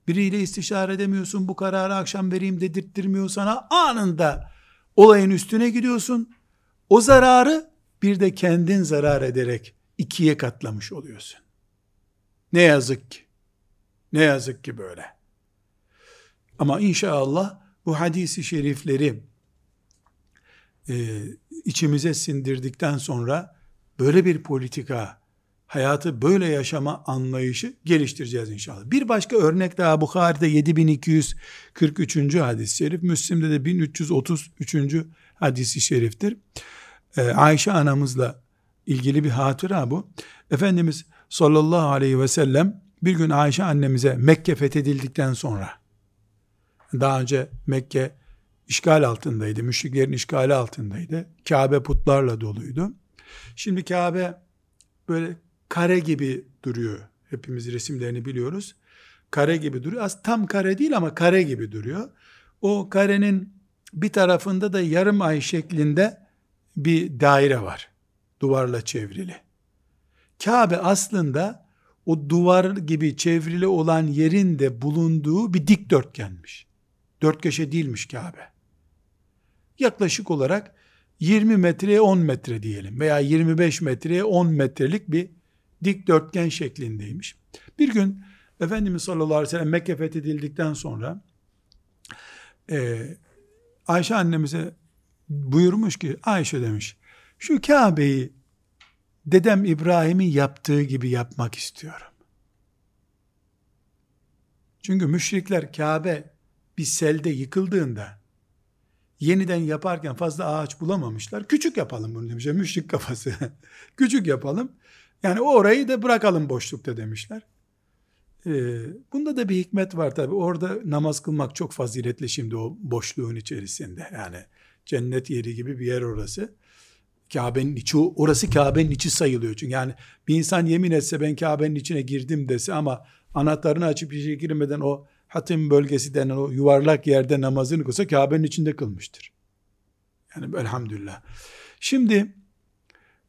Biriyle istişare edemiyorsun bu kararı akşam vereyim dedirttirmiyor sana anında olayın üstüne gidiyorsun. O zararı bir de kendin zarar ederek ikiye katlamış oluyorsun. Ne yazık ki. Ne yazık ki böyle. Ama inşallah bu hadisi şerifleri e, içimize sindirdikten sonra böyle bir politika, hayatı böyle yaşama anlayışı geliştireceğiz inşallah. Bir başka örnek daha Bukhari'de 7243. hadis-i şerif, Müslim'de de 1333. hadisi şeriftir. Ee, Ayşe anamızla ilgili bir hatıra bu. Efendimiz sallallahu aleyhi ve sellem bir gün Ayşe annemize Mekke fethedildikten sonra daha önce Mekke işgal altındaydı. Müşriklerin işgali altındaydı. Kabe putlarla doluydu. Şimdi Kabe böyle kare gibi duruyor. Hepimiz resimlerini biliyoruz. Kare gibi duruyor. Az tam kare değil ama kare gibi duruyor. O karenin bir tarafında da yarım ay şeklinde bir daire var. Duvarla çevrili. Kabe aslında o duvar gibi çevrili olan yerin de bulunduğu bir dikdörtgenmiş. Dört köşe değilmiş Kabe. Yaklaşık olarak 20 metreye 10 metre diyelim veya 25 metreye 10 metrelik bir dikdörtgen şeklindeymiş. Bir gün Efendimiz sallallahu aleyhi ve sellem Mekke fethedildikten sonra e, Ayşe annemize buyurmuş ki Ayşe demiş şu Kabe'yi dedem İbrahim'in yaptığı gibi yapmak istiyorum. Çünkü müşrikler Kabe bir selde yıkıldığında yeniden yaparken fazla ağaç bulamamışlar. Küçük yapalım bunu demişler. Müşrik kafası. *laughs* Küçük yapalım. Yani orayı da bırakalım boşlukta demişler. Ee, bunda da bir hikmet var tabi. Orada namaz kılmak çok faziletli şimdi o boşluğun içerisinde. Yani cennet yeri gibi bir yer orası. Kabe'nin içi, orası Kabe'nin içi sayılıyor. Çünkü yani bir insan yemin etse ben Kabe'nin içine girdim dese ama anahtarını açıp bir şey girmeden o hatim bölgesi denen o yuvarlak yerde namazını kılsa Kabe'nin içinde kılmıştır. Yani elhamdülillah. Şimdi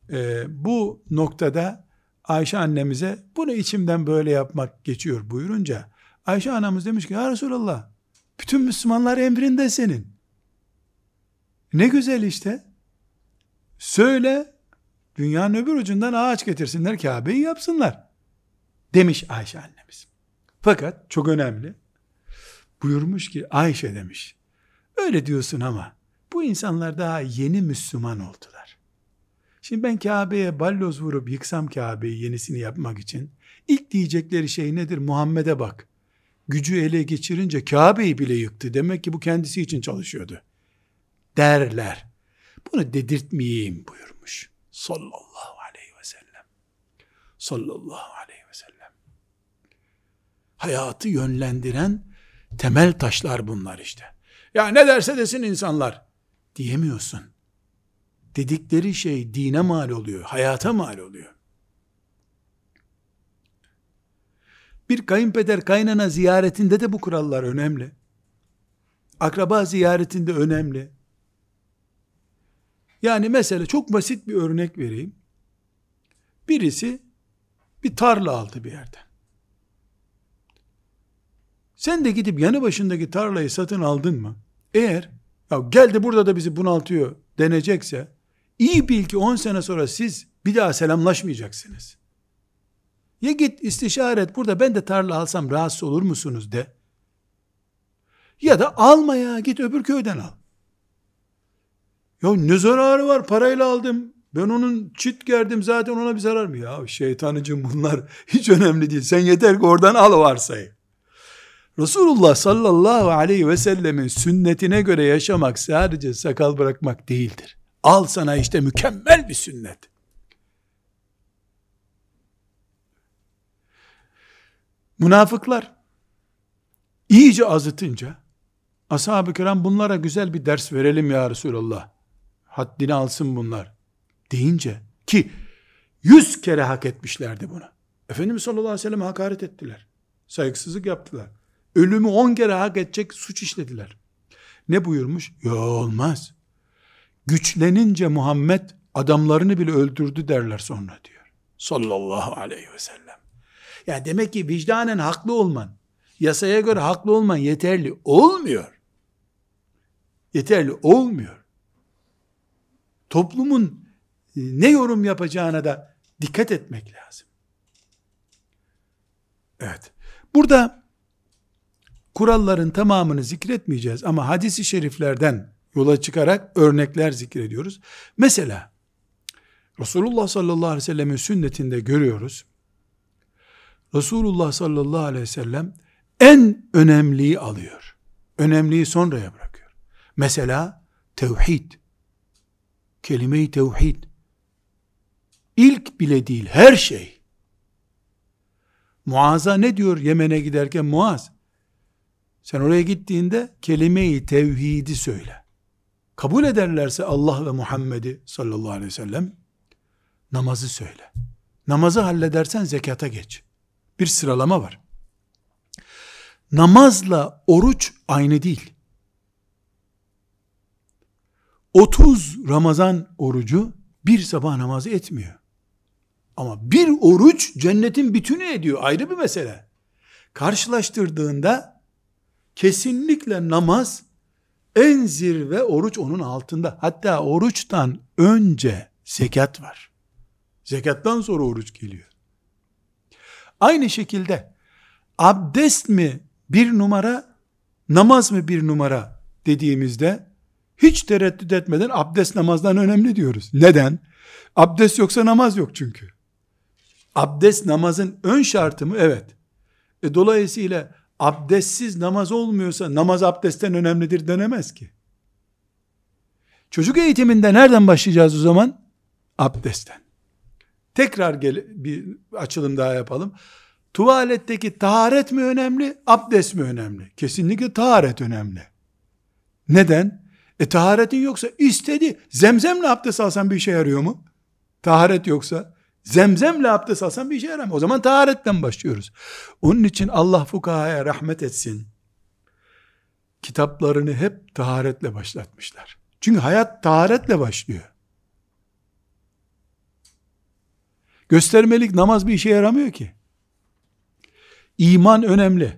e, bu noktada Ayşe annemize bunu içimden böyle yapmak geçiyor buyurunca Ayşe anamız demiş ki ya Resulallah bütün Müslümanlar emrinde senin. Ne güzel işte. Söyle dünyanın öbür ucundan ağaç getirsinler Kabe'yi yapsınlar. Demiş Ayşe annemiz. Fakat çok önemli. Buyurmuş ki Ayşe demiş. Öyle diyorsun ama bu insanlar daha yeni Müslüman oldular. Şimdi ben Kabe'ye balloz vurup yıksam Kabe'yi yenisini yapmak için ilk diyecekleri şey nedir? Muhammed'e bak. Gücü ele geçirince Kabe'yi bile yıktı. Demek ki bu kendisi için çalışıyordu. Derler. Bunu dedirtmeyeyim buyurmuş. Sallallahu aleyhi ve sellem. Sallallahu aleyhi ve sellem. Hayatı yönlendiren temel taşlar bunlar işte. Ya ne derse desin insanlar diyemiyorsun. Dedikleri şey dine mal oluyor, hayata mal oluyor. Bir kayınpeder kaynana ziyaretinde de bu kurallar önemli. Akraba ziyaretinde önemli. Yani mesela çok basit bir örnek vereyim. Birisi bir tarla aldı bir yerden. Sen de gidip yanı başındaki tarlayı satın aldın mı? Eğer ya geldi burada da bizi bunaltıyor denecekse iyi bil ki 10 sene sonra siz bir daha selamlaşmayacaksınız. Ya git istişare et burada ben de tarla alsam rahatsız olur musunuz de. Ya da alma ya git öbür köyden al. Ya ne zararı var parayla aldım. Ben onun çit gerdim zaten ona bir zarar mı? Ya şeytanıcım bunlar hiç önemli değil. Sen yeter ki oradan al varsayı. Resulullah sallallahu aleyhi ve sellemin sünnetine göre yaşamak sadece sakal bırakmak değildir. Al sana işte mükemmel bir sünnet. Münafıklar iyice azıtınca ashab-ı kiram bunlara güzel bir ders verelim ya Resulallah. Haddini alsın bunlar deyince ki yüz kere hak etmişlerdi bunu. Efendimiz sallallahu aleyhi ve sellem hakaret ettiler. Saygısızlık yaptılar. Ölümü on kere hak edecek suç işlediler. Ne buyurmuş? Ya olmaz. Güçlenince Muhammed adamlarını bile öldürdü derler sonra diyor. Sallallahu aleyhi ve sellem. Ya demek ki vicdanen haklı olman, yasaya göre haklı olman yeterli olmuyor. Yeterli olmuyor. Toplumun e, ne yorum yapacağına da dikkat etmek lazım. Evet. Burada kuralların tamamını zikretmeyeceğiz ama hadisi şeriflerden yola çıkarak örnekler zikrediyoruz. Mesela Resulullah sallallahu aleyhi ve sellemin sünnetinde görüyoruz. Resulullah sallallahu aleyhi ve sellem en önemliyi alıyor. Önemliyi sonraya bırakıyor. Mesela tevhid. Kelime-i tevhid. İlk bile değil her şey. Muaz'a ne diyor Yemen'e giderken Muaz? Sen oraya gittiğinde kelime-i tevhidi söyle. Kabul ederlerse Allah ve Muhammed'i sallallahu aleyhi ve sellem namazı söyle. Namazı halledersen zekata geç. Bir sıralama var. Namazla oruç aynı değil. 30 Ramazan orucu bir sabah namazı etmiyor. Ama bir oruç cennetin bütünü ediyor. Ayrı bir mesele. Karşılaştırdığında kesinlikle namaz en zirve oruç onun altında. Hatta oruçtan önce zekat var. Zekattan sonra oruç geliyor. Aynı şekilde abdest mi bir numara, namaz mı bir numara dediğimizde hiç tereddüt etmeden abdest namazdan önemli diyoruz. Neden? Abdest yoksa namaz yok çünkü. Abdest namazın ön şartı mı? Evet. E dolayısıyla abdestsiz namaz olmuyorsa namaz abdestten önemlidir denemez ki. Çocuk eğitiminde nereden başlayacağız o zaman? Abdestten. Tekrar gel, bir açılım daha yapalım. Tuvaletteki taharet mi önemli, abdest mi önemli? Kesinlikle taharet önemli. Neden? E taharetin yoksa istedi. Zemzemle abdest alsan bir işe yarıyor mu? Taharet yoksa. Zemzemle abdest alsan bir işe yaramıyor. O zaman taharetten başlıyoruz. Onun için Allah fukahaya rahmet etsin. Kitaplarını hep taharetle başlatmışlar. Çünkü hayat taharetle başlıyor. Göstermelik namaz bir işe yaramıyor ki. İman önemli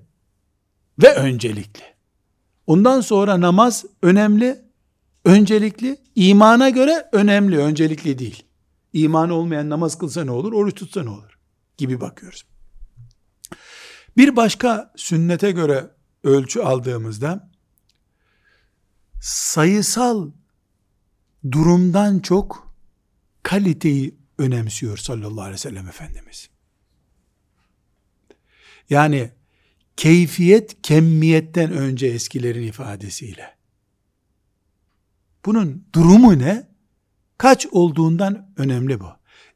ve öncelikli. Ondan sonra namaz önemli, öncelikli, imana göre önemli, öncelikli değil. İman olmayan namaz kılsa ne olur, oruç tutsa ne olur gibi bakıyoruz. Bir başka sünnete göre ölçü aldığımızda sayısal durumdan çok kaliteyi önemsiyor sallallahu aleyhi ve sellem Efendimiz. Yani keyfiyet kemmiyetten önce eskilerin ifadesiyle. Bunun durumu ne? Kaç olduğundan önemli bu.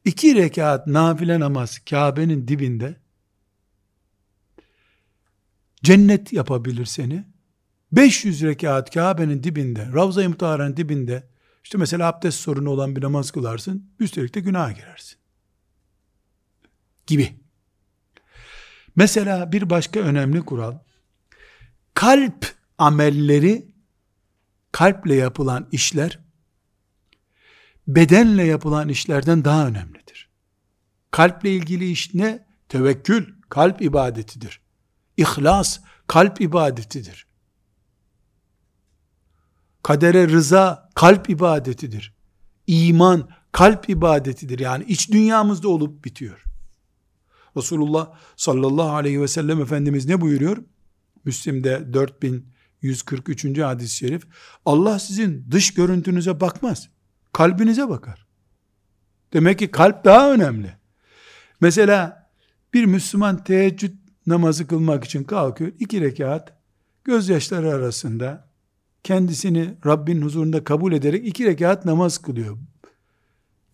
İki rekat nafile namaz Kabe'nin dibinde cennet yapabilir seni. 500 rekat Kabe'nin dibinde, Ravza-i Mutahara'nın dibinde, işte mesela abdest sorunu olan bir namaz kılarsın, üstelik de günaha girersin. Gibi. Mesela bir başka önemli kural, kalp amelleri, kalple yapılan işler, bedenle yapılan işlerden daha önemlidir. Kalple ilgili iş ne? Tevekkül, kalp ibadetidir. İhlas, kalp ibadetidir. Kadere rıza, kalp ibadetidir. İman, kalp ibadetidir. Yani iç dünyamızda olup bitiyor. Resulullah sallallahu aleyhi ve sellem Efendimiz ne buyuruyor? Müslim'de 4143. hadis-i şerif. Allah sizin dış görüntünüze bakmaz. Kalbinize bakar. Demek ki kalp daha önemli. Mesela bir Müslüman teheccüd namazı kılmak için kalkıyor. iki rekat gözyaşları arasında kendisini Rabbin huzurunda kabul ederek iki rekat namaz kılıyor.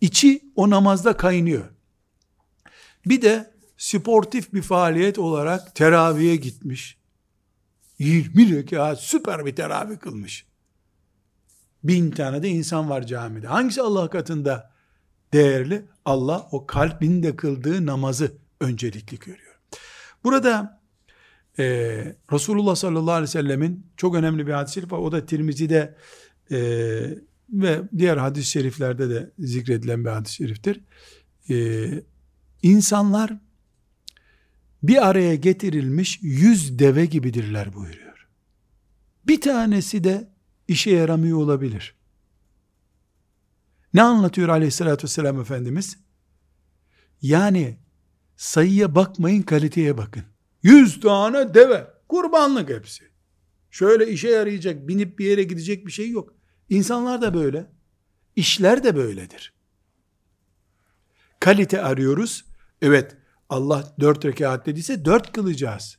İçi o namazda kaynıyor. Bir de sportif bir faaliyet olarak teraviye gitmiş. 20 rekat süper bir teravih kılmış. Bin tane de insan var camide. Hangisi Allah katında değerli? Allah o kalbinde kıldığı namazı öncelikli görüyor. Burada e, Resulullah sallallahu aleyhi ve sellemin çok önemli bir hadis-i şerif var. O da Tirmizi'de e, ve diğer hadis-i şeriflerde de zikredilen bir hadis-i şeriftir. E, insanlar bir araya getirilmiş yüz deve gibidirler buyuruyor. Bir tanesi de işe yaramıyor olabilir. Ne anlatıyor aleyhissalatü vesselam Efendimiz? Yani sayıya bakmayın kaliteye bakın. Yüz tane deve kurbanlık hepsi. Şöyle işe yarayacak binip bir yere gidecek bir şey yok. İnsanlar da böyle. İşler de böyledir. Kalite arıyoruz. Evet Allah dört rekat dediyse dört kılacağız.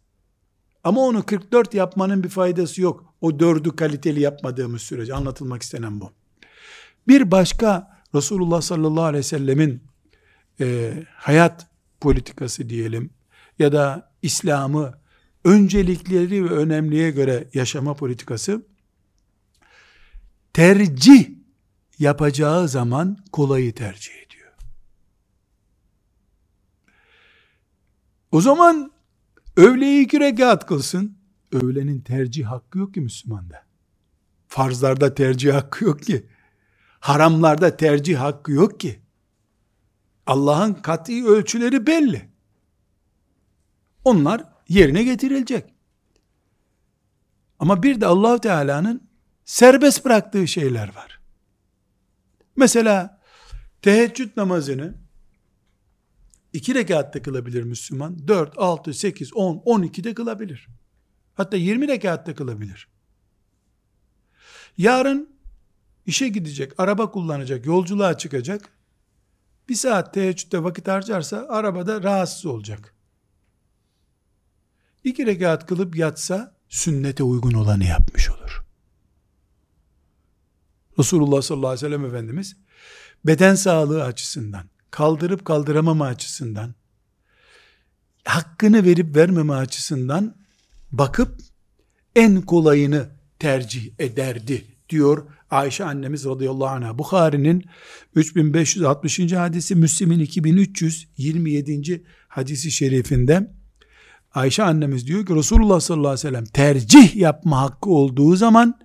Ama onu 44 yapmanın bir faydası yok. O dördü kaliteli yapmadığımız sürece anlatılmak istenen bu. Bir başka Resulullah sallallahu aleyhi ve sellemin e, hayat politikası diyelim ya da İslam'ı öncelikleri ve önemliye göre yaşama politikası tercih yapacağı zaman kolayı tercih ediyor. O zaman öğleyi iki rekat kılsın. Öğlenin tercih hakkı yok ki Müslümanda. Farzlarda tercih hakkı yok ki. Haramlarda tercih hakkı yok ki. Allah'ın kat'i ölçüleri belli. Onlar yerine getirilecek. Ama bir de Allahu Teala'nın serbest bıraktığı şeyler var. Mesela teheccüd namazını iki rekatta kılabilir Müslüman. Dört, altı, sekiz, on, on iki de kılabilir. Hatta yirmi rekatta kılabilir. Yarın işe gidecek, araba kullanacak, yolculuğa çıkacak. Bir saat teheccüde vakit harcarsa arabada rahatsız olacak. İki rekat kılıp yatsa sünnete uygun olanı yapmış olur. Resulullah sallallahu aleyhi ve sellem Efendimiz beden sağlığı açısından, kaldırıp kaldıramama açısından, hakkını verip vermeme açısından bakıp en kolayını tercih ederdi diyor Ayşe annemiz radıyallahu anh'a. Bukhari'nin 3560. hadisi, Müslim'in 2327. hadisi şerifinde Ayşe annemiz diyor ki Resulullah sallallahu aleyhi ve sellem tercih yapma hakkı olduğu zaman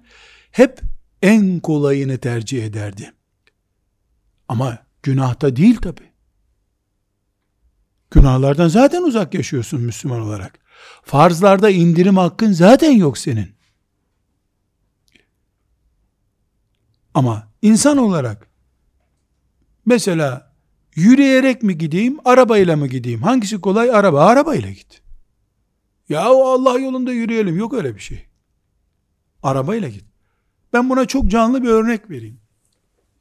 hep en kolayını tercih ederdi. Ama günahta değil tabi. Günahlardan zaten uzak yaşıyorsun Müslüman olarak. Farzlarda indirim hakkın zaten yok senin. Ama insan olarak mesela yürüyerek mi gideyim, arabayla mı gideyim? Hangisi kolay? Araba, arabayla git. Ya Allah yolunda yürüyelim. Yok öyle bir şey. Arabayla git. Ben buna çok canlı bir örnek vereyim.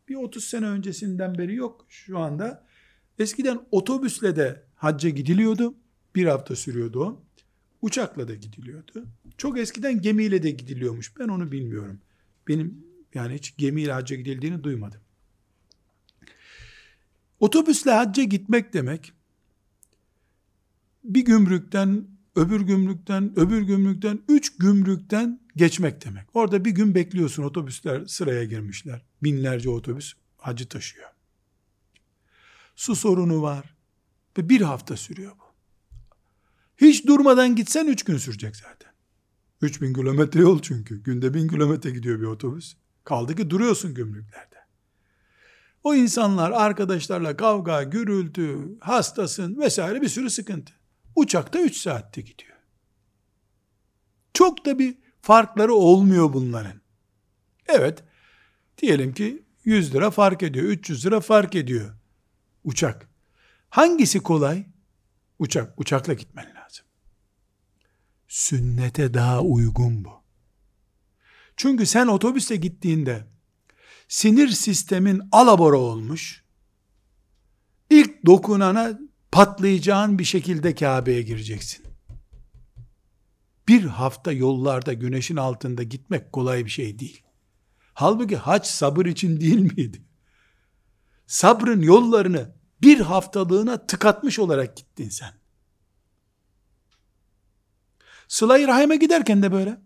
Bir 30 sene öncesinden beri yok şu anda. Eskiden otobüsle de hacca gidiliyordu. Bir hafta sürüyordu o. Uçakla da gidiliyordu. Çok eskiden gemiyle de gidiliyormuş. Ben onu bilmiyorum. Benim yani hiç gemiyle hacca gidildiğini duymadım. Otobüsle hacca gitmek demek bir gümrükten, öbür gümrükten, öbür gümrükten, üç gümrükten geçmek demek. Orada bir gün bekliyorsun otobüsler sıraya girmişler. Binlerce otobüs hacı taşıyor. Su sorunu var. Ve bir hafta sürüyor bu. Hiç durmadan gitsen üç gün sürecek zaten. Üç bin kilometre yol çünkü. Günde bin kilometre gidiyor bir otobüs. Kaldı ki duruyorsun gümrüklerde. O insanlar arkadaşlarla kavga, gürültü, hastasın vesaire bir sürü sıkıntı. Uçakta 3 saatte gidiyor. Çok da bir farkları olmuyor bunların. Evet, diyelim ki 100 lira fark ediyor, 300 lira fark ediyor uçak. Hangisi kolay? Uçak, uçakla gitmen lazım. Sünnete daha uygun bu. Çünkü sen otobüste gittiğinde sinir sistemin alabora olmuş, ilk dokunana patlayacağın bir şekilde Kabe'ye gireceksin. Bir hafta yollarda güneşin altında gitmek kolay bir şey değil. Halbuki haç sabır için değil miydi? Sabrın yollarını bir haftalığına tıkatmış olarak gittin sen. Sıla-i Rahim'e giderken de böyle.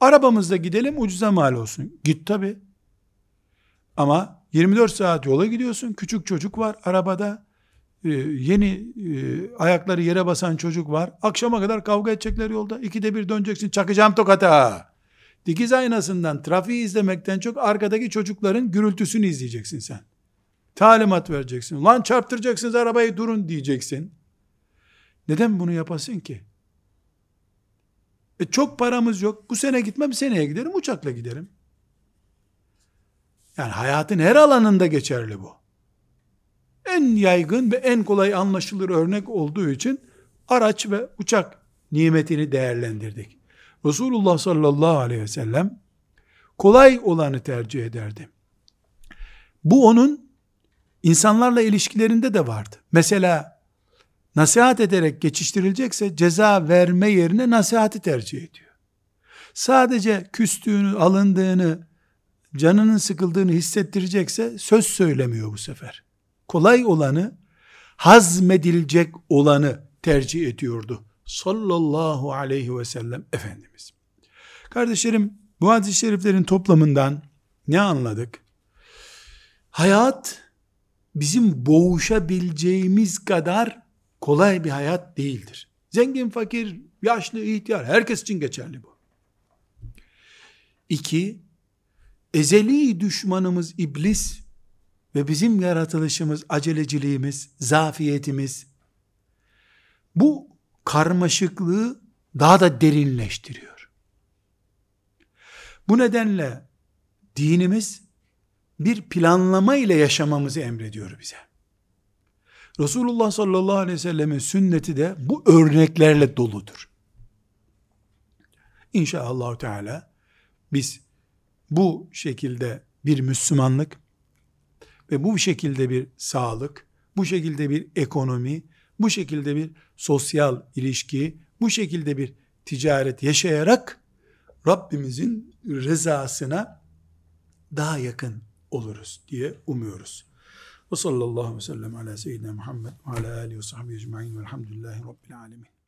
Arabamızda gidelim ucuza mal olsun. Git tabi. Ama 24 saat yola gidiyorsun. Küçük çocuk var arabada. Ee, yeni e, ayakları yere basan çocuk var. Akşama kadar kavga edecekler yolda. İkide bir döneceksin çakacağım tokata. Dikiz aynasından trafiği izlemekten çok arkadaki çocukların gürültüsünü izleyeceksin sen. Talimat vereceksin. Lan çarptıracaksınız arabayı durun diyeceksin. Neden bunu yapasın ki? E çok paramız yok. Bu sene gitmem seneye giderim uçakla giderim. Yani hayatın her alanında geçerli bu. En yaygın ve en kolay anlaşılır örnek olduğu için araç ve uçak nimetini değerlendirdik. Resulullah sallallahu aleyhi ve sellem kolay olanı tercih ederdi. Bu onun insanlarla ilişkilerinde de vardı. Mesela nasihat ederek geçiştirilecekse ceza verme yerine nasihati tercih ediyor. Sadece küstüğünü, alındığını, canının sıkıldığını hissettirecekse söz söylemiyor bu sefer. Kolay olanı, hazmedilecek olanı tercih ediyordu. Sallallahu aleyhi ve sellem Efendimiz. Kardeşlerim, bu hadis-i şeriflerin toplamından ne anladık? Hayat, bizim boğuşabileceğimiz kadar kolay bir hayat değildir. Zengin, fakir, yaşlı, ihtiyar, herkes için geçerli bu. İki, ezeli düşmanımız iblis ve bizim yaratılışımız, aceleciliğimiz, zafiyetimiz bu karmaşıklığı daha da derinleştiriyor. Bu nedenle dinimiz bir planlama ile yaşamamızı emrediyor bize. Resulullah sallallahu aleyhi ve sellemin sünneti de bu örneklerle doludur. İnşallah Teala biz bu şekilde bir Müslümanlık ve bu şekilde bir sağlık, bu şekilde bir ekonomi, bu şekilde bir sosyal ilişki, bu şekilde bir ticaret yaşayarak Rabbimizin rızasına daha yakın oluruz diye umuyoruz. Ve sallallahu aleyhi ve sellem ala seyyidina Muhammed ve ala alihi ve sahbihi ecma'in velhamdülillahi rabbil alemin.